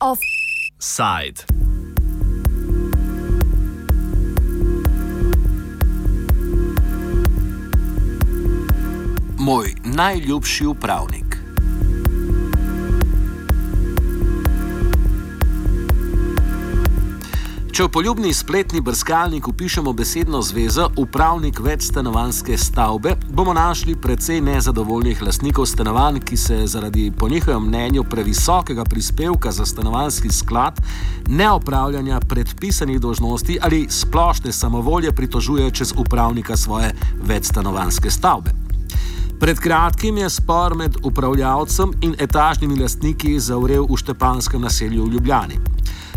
Offside. Moj najljubši upravnik. Če v poljubni spletni brskalnik upišemo besedno zvezo upravnik večstanovanske stavbe, bomo našli precej nezadovoljnih lastnikov stanovanj, ki se zaradi po njihovem mnenju previsokega prispevka za stanovanski sklad, neopravljanja predpisanih dožnosti ali splošne samovolje pritožujejo čez upravnika svoje večstanovanske stavbe. Pred kratkim je spor med upravljavcem in etažnimi lastniki zaurel v Štepanskem naselju v Ljubljani.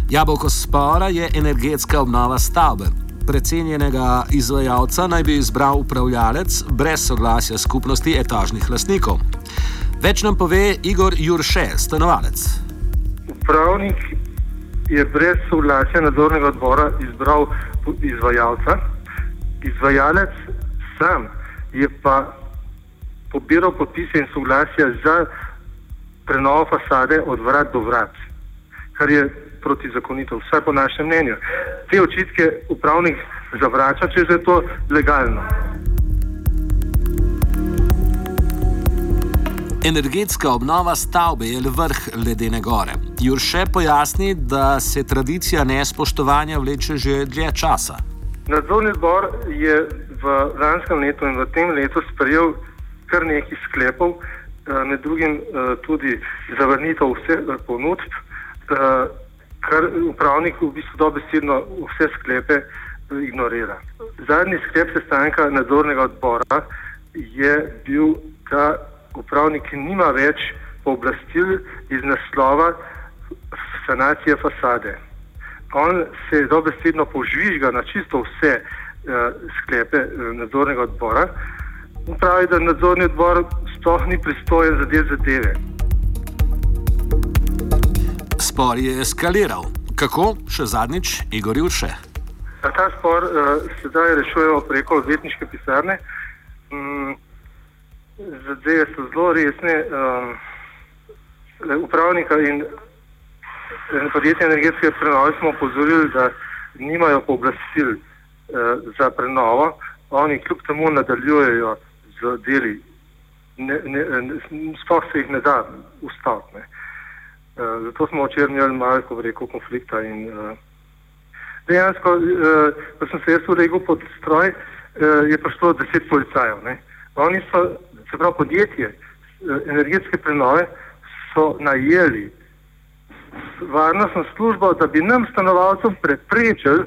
Jabolko spora je energetska obnova stavbe. Precenjenega izvajalca naj bi izbral upravljalec brez soglasja skupnosti etažnih lastnikov. Več nam pove Igor Jurše, stanovalec. Upravnik je brez soglasja nadzornega odbora izbral izvajalca, izvajalec sam je pa pobiral podpise in soglasja za prenovo fasade od vrat do vrat, kar je protizakonito, vsaj po našem mnenju. Te očitke upravnik zavrača, če je to legalno. Energetska obnova stavbe je le vrh ledene gore. Jurše pojasni, da se tradicija nespoštovanja vleče že dlje časa. Nadzorni zbor je v lanskem letu in v tem letu sprejel kar nekaj sklepov, eh, med drugim eh, tudi zavrnitev vseh ponudb, eh, kar upravnik v bistvu dobesedno vse sklepe ignorira. Zadnji sklep sestanka nadzornega odbora je bil, da upravnik nima več pooblastil iz naslova sanacije fasade. On se je dobesedno požvižga na čisto vse uh, sklepe uh, nadzornega odbora in pravi, da nadzorni odbor sploh ni pristojen za te zadeve. Spor je eskaliral. Kako? Še zadnjič, Igor Jurše. Ta spor uh, sedaj rešujemo preko odvetniške pisarne. Um, zadeve so zelo resne. Um, upravnika in podjetja energetske prenove smo opozorili, da nimajo pooblastil uh, za prenovo. Oni kljub temu nadaljujejo z deli, sploh se jih ne da ustaviti. Uh, zato smo včeraj imeli malo, ko reko, konflikta. In, uh, dejansko, uh, ko sem se jaz uregel pod stroj, uh, je prišlo deset policajev. Ne. Oni so, se pravi, podjetje uh, energetske prenove so najeli varnostno službo, da bi nam stanovalcem preprečili,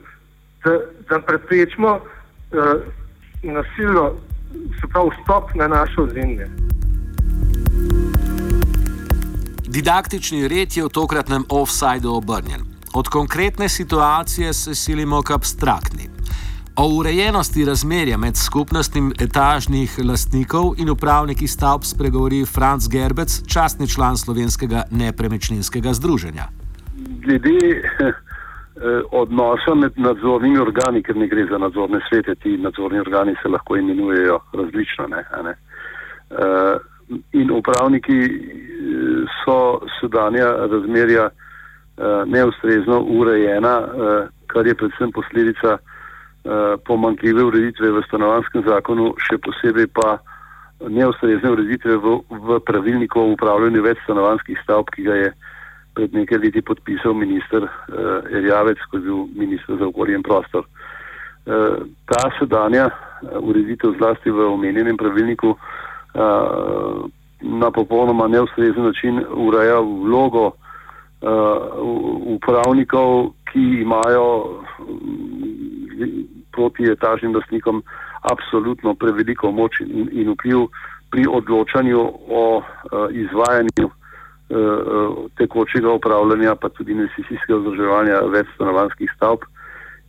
da, da preprečimo uh, nasilno, se pravi, vstop na naše ozemlje. Didaktični red je v tokratnem offsajdu obrnjen. Od konkretne situacije se silimo k abstraktni. O urejenosti razmerja med skupnostnim etažnih lastnikov in upravniki stavb spregovori Franz Gerbec, častni član slovenskega nepremičninskega združenja. Glede eh, odnosa med nadzornimi organi, ker ne gre za nadzorne svete, ti nadzorni organi se lahko imenujejo različno. Ne, ne? Uh, in upravniki so sedanja razmerja uh, neustrezno urejena, uh, kar je predvsem posledica pomankljive ureditve v stanovanskem zakonu, še posebej pa neustrezne ureditve v, v pravilniku o upravljanju več stanovanskih stavb, ki ga je pred nekaj leti podpisal minister uh, Erjavec, ko je bil minister za okolje in prostor. Uh, ta sedanja ureditev zlasti v omenjenem pravilniku uh, na popolnoma neustrezen način ureja vlogo uh, upravnikov, ki imajo mm, proti etažnim lastnikom absolutno preveliko moč in, in vpliv pri odločanju o uh, izvajanju uh, tekočega upravljanja, pa tudi investicijskega vzdrževanja več stanovanskih stavb.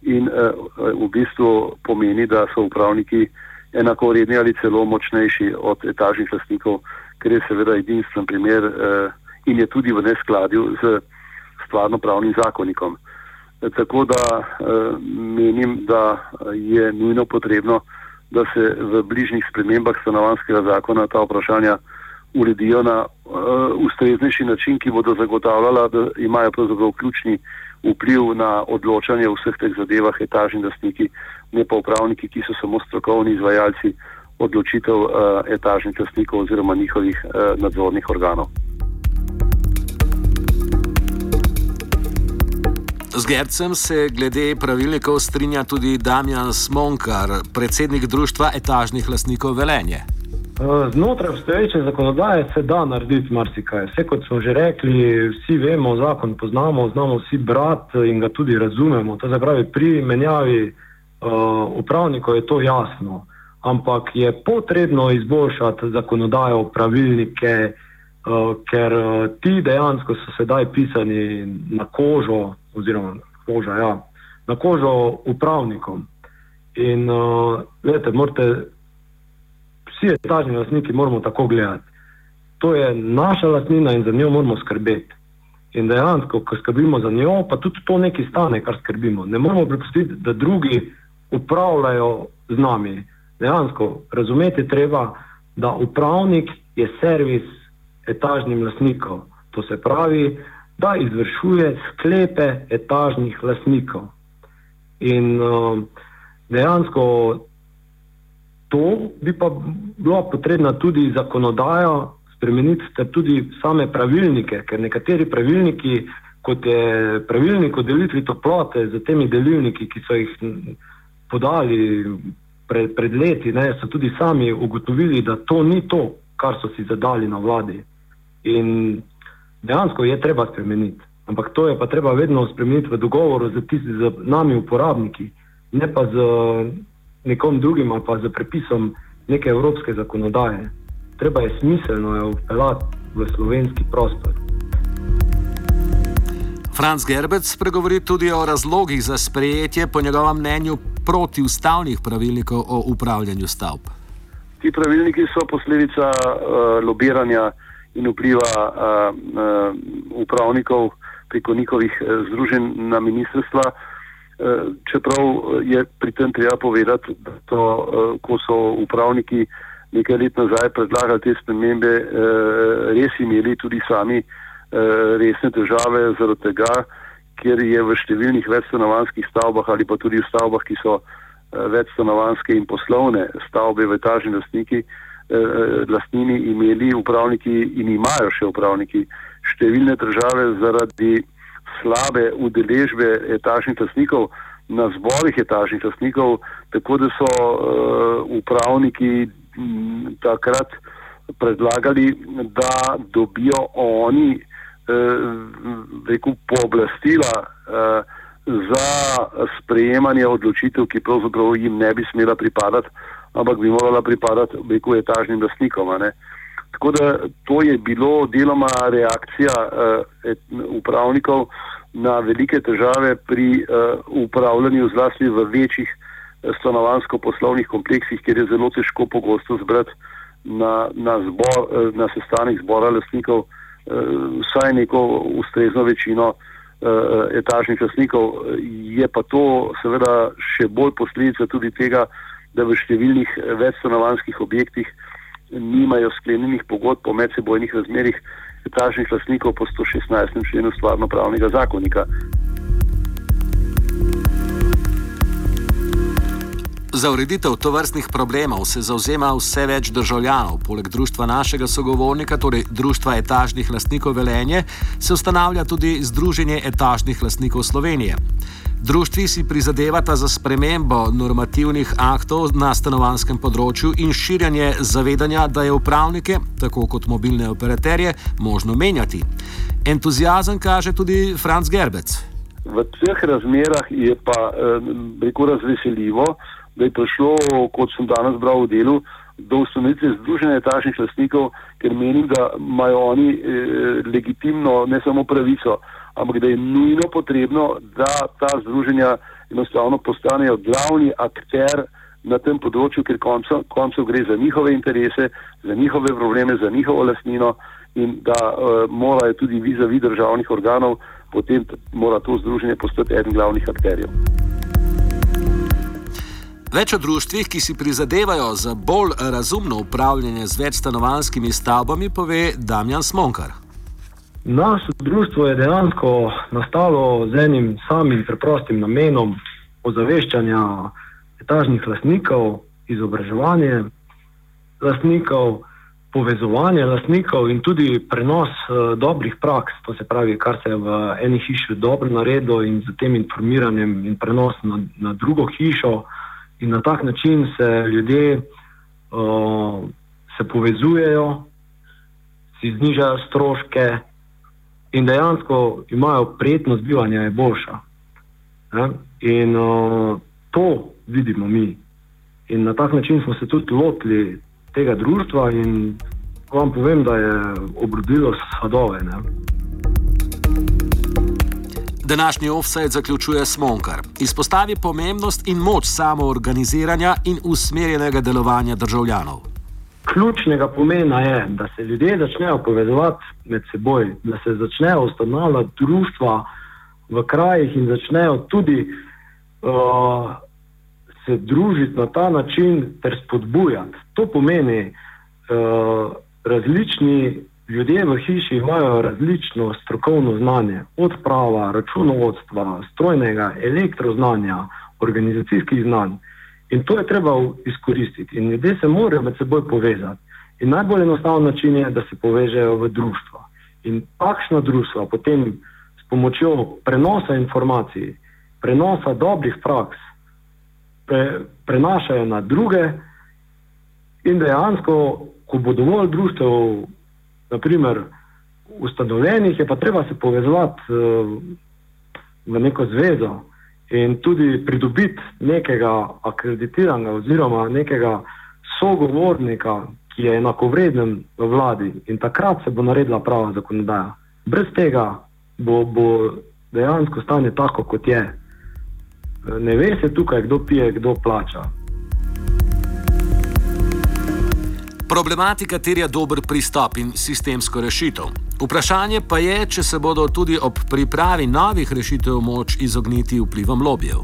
In uh, v bistvu pomeni, da so upravniki enako vredni ali celo močnejši od etažnih lastnikov, ker je seveda edinstven primer uh, in je tudi v neskladju z stvarno pravnim zakonikom. Tako da uh, menim, da je nujno potrebno da se v bližnjih spremembah stanovanskega zakona ta vprašanja uredijo na uh, ustreznejši način, ki bodo zagotavljala, da imajo pravzaprav ključni vpliv na odločanje v vseh teh zadevah etažni lastniki, ne pa upravniki, ki so samo strokovni izvajalci odločitev uh, etažnih lastnikov oziroma njihovih uh, nadzornih organov. Z Gercem se glede pravilnikov strinja tudi Damjan Smonkar, predsednik Društva etažnih lastnikov Velenje. Znotraj obstoječe zakonodaje se da narediti marsikaj. Vse kot smo že rekli, vsi vemo, zakon poznamo, znamo vsi brati in ga tudi razumemo. To se pravi, pri menjavi uh, upravnikov je to jasno. Ampak je potrebno izboljšati zakonodajo, pravilnike, uh, ker uh, ti dejansko so sedaj pisani na kožo, oziroma koža, ja, na kožo upravnikom. In, uh, vete, morate vsi etažni lastniki moramo tako gledati. To je naša lastnina in za njo moramo skrbeti. In dejansko, ko skrbimo za njo, pa tudi to nekaj stane, kar skrbimo. Ne moramo prepustiti, da drugi upravljajo z nami. Dejansko razumeti treba, da upravnik je servis etažnim lastnikom. To se pravi, da izvršuje sklepe etažnih lastnikov. In uh, dejansko to bi pa bila potrebna tudi zakonodaja, spremeniti tudi same pravilnike, ker nekateri pravilniki, kot je pravilnik o delitvi toplote, z temi delilniki, ki so jih podali pred, pred leti, ne, so tudi sami ugotovili, da to ni to, kar so si zadali na vladi. In dejansko je treba spremeniti. Ampak to je pa treba vedno spremeniti v dogovoru z, tisti, z nami, uporabniki, ne pa z nekom drugim ali pa z prepisom neke evropske zakonodaje. Treba je smiselno jo vpeljati v slovenski prostor. Franz Gerbec pregovori tudi o razlogih za sprejetje, po njegovem mnenju, protiustavnih pravilnikov o upravljanju stavb. Ti pravilniki so posledica uh, lobiranja in vpliva uh, uh, upravnikov preko njihovih uh, združenj na ministrstva, uh, čeprav je pri tem treba povedati, da to, eh, ko so upravniki nekaj let nazaj predlagali te spremembe, eh, res imeli tudi sami resne težave zaradi tega, ker je v številnih večstanovanskih stavbah ali pa tudi v stavbah, ki so večstanovanske in poslovne stavbe v etažni lastniki, lastnini imeli upravniki in imajo še upravniki številne težave zaradi slabe udeležbe etažnih lastnikov na zborih etažnih lastnikov, tako da so uh, upravniki m, takrat predlagali, da dobijo oni rekel, pooblastila uh, za sprejemanje odločitev, ki pravzaprav jim ne bi smela pripadati, ampak bi morala pripadati rekel, etažnim lastnikom. Tako da to je bilo deloma reakcija et, upravnikov na velike težave pri uh, upravljanju zlasti v večjih uh, stanovansko-poslovnih kompleksih, kjer je zelo težko pogosto zbrati na, na, zbor, na sestanek zbora lastnikov uh, vsaj neko ustrezno večino uh, etažnih lastnikov. Je pa to seveda še bolj posledica tudi tega, da v številnih večstanovanskih objektih nimajo sklenjenih pogodb po medsebojnih razmerih etažnih lastnikov po 116. členu stvarno pravnega zakonika. Za ureditev tovrstnih problemov se zauzema vse več državljanov. Poleg društva našega sogovornika, torej Društva etažnih lastnikov Velenje, se ustanavlja tudi Združenje etažnih lastnikov Slovenije. Društvi si prizadevata za spremembo normativnih aktov na stanovanskem področju in širjanje zavedanja, da je upravnike, tako kot mobilne operaterje, možno menjati. Entuzijazem kaže tudi Franz Gerbec. V teh razmerah je pa veliko eh, razveseljivo, da je prišlo, kot sem danes bral v delu, do ustanovitve Združenja etažnih lastnikov, ker menim, da imajo oni eh, legitimno ne samo pravico, ampak da je nujno potrebno, da ta združenja enostavno postanejo glavni akter na tem področju, ker koncev konco gre za njihove interese, za njihove probleme, za njihovo lasnino in da uh, morajo tudi vizavi državnih organov, potem mora to združenje postati eden glavnih akterjev. Več o društvih, ki si prizadevajo za bolj razumno upravljanje z večstanovanskimi stavbami, pove Damjan Smonkar. Naše društvo je dejansko nastalo z enim samim preprostim namenom ozaveščanja etažnih lastnikov, izobraževanje lastnikov, povezovanje lastnikov in tudi prenos uh, dobrih praks, to se pravi, kar se je v eni hiši dobro naredilo in z tem informiranjem in prenos na, na drugo hišo in na tak način se ljudje uh, se povezujejo, si znižajo stroške in dejansko imajo prijetnost bivanja, je boljša. Ne? In uh, to vidimo mi. In na tak način smo se tudi lotili tega društva in vam povem, da je obrodilo sadove. Ne? Današnji offset zaključuje Smonkar. Izpostavi pomembnost in moč samoorganiziranja in usmerjenega delovanja državljanov. Ključnega pomena je, da se ljudje začnejo povezovati med seboj, da se začnejo ustanavljati društva v krajih in začnejo tudi uh, se družiti na ta način ter spodbujati. To pomeni, uh, različni Ljudje v hiši imajo različno strokovno znanje, od prava, računovodstva, strojnega, elektroznanja, organizacijskih znanj. In to je treba izkoristiti. In ljudje se morajo med seboj povezati. In najbolj enostaven način je, da se povežejo v društva. In takšna društva potem s pomočjo prenosa informacij, prenosa dobrih praks, pre, prenašajo na druge, in dejansko, ko bo dovolj društv naprimer, ustanovljenih, je pa treba se povezati uh, v neko zvezo in tudi pridobiti nekega akreditiranega oziroma nekega sogovornika, ki je enakovreden v vladi in takrat se bo naredila prava zakonodaja. Brez tega bo, bo dejansko stanje tako, kot je. Ne ve se tukaj, kdo pije, kdo plača. Problematika terja dober pristop in sistemsko rešitev. Vprašanje pa je, če se bodo tudi ob pripravi novih rešitev moč izogniti vplivom lobijev.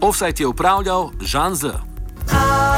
Offside je upravljal Žan Z.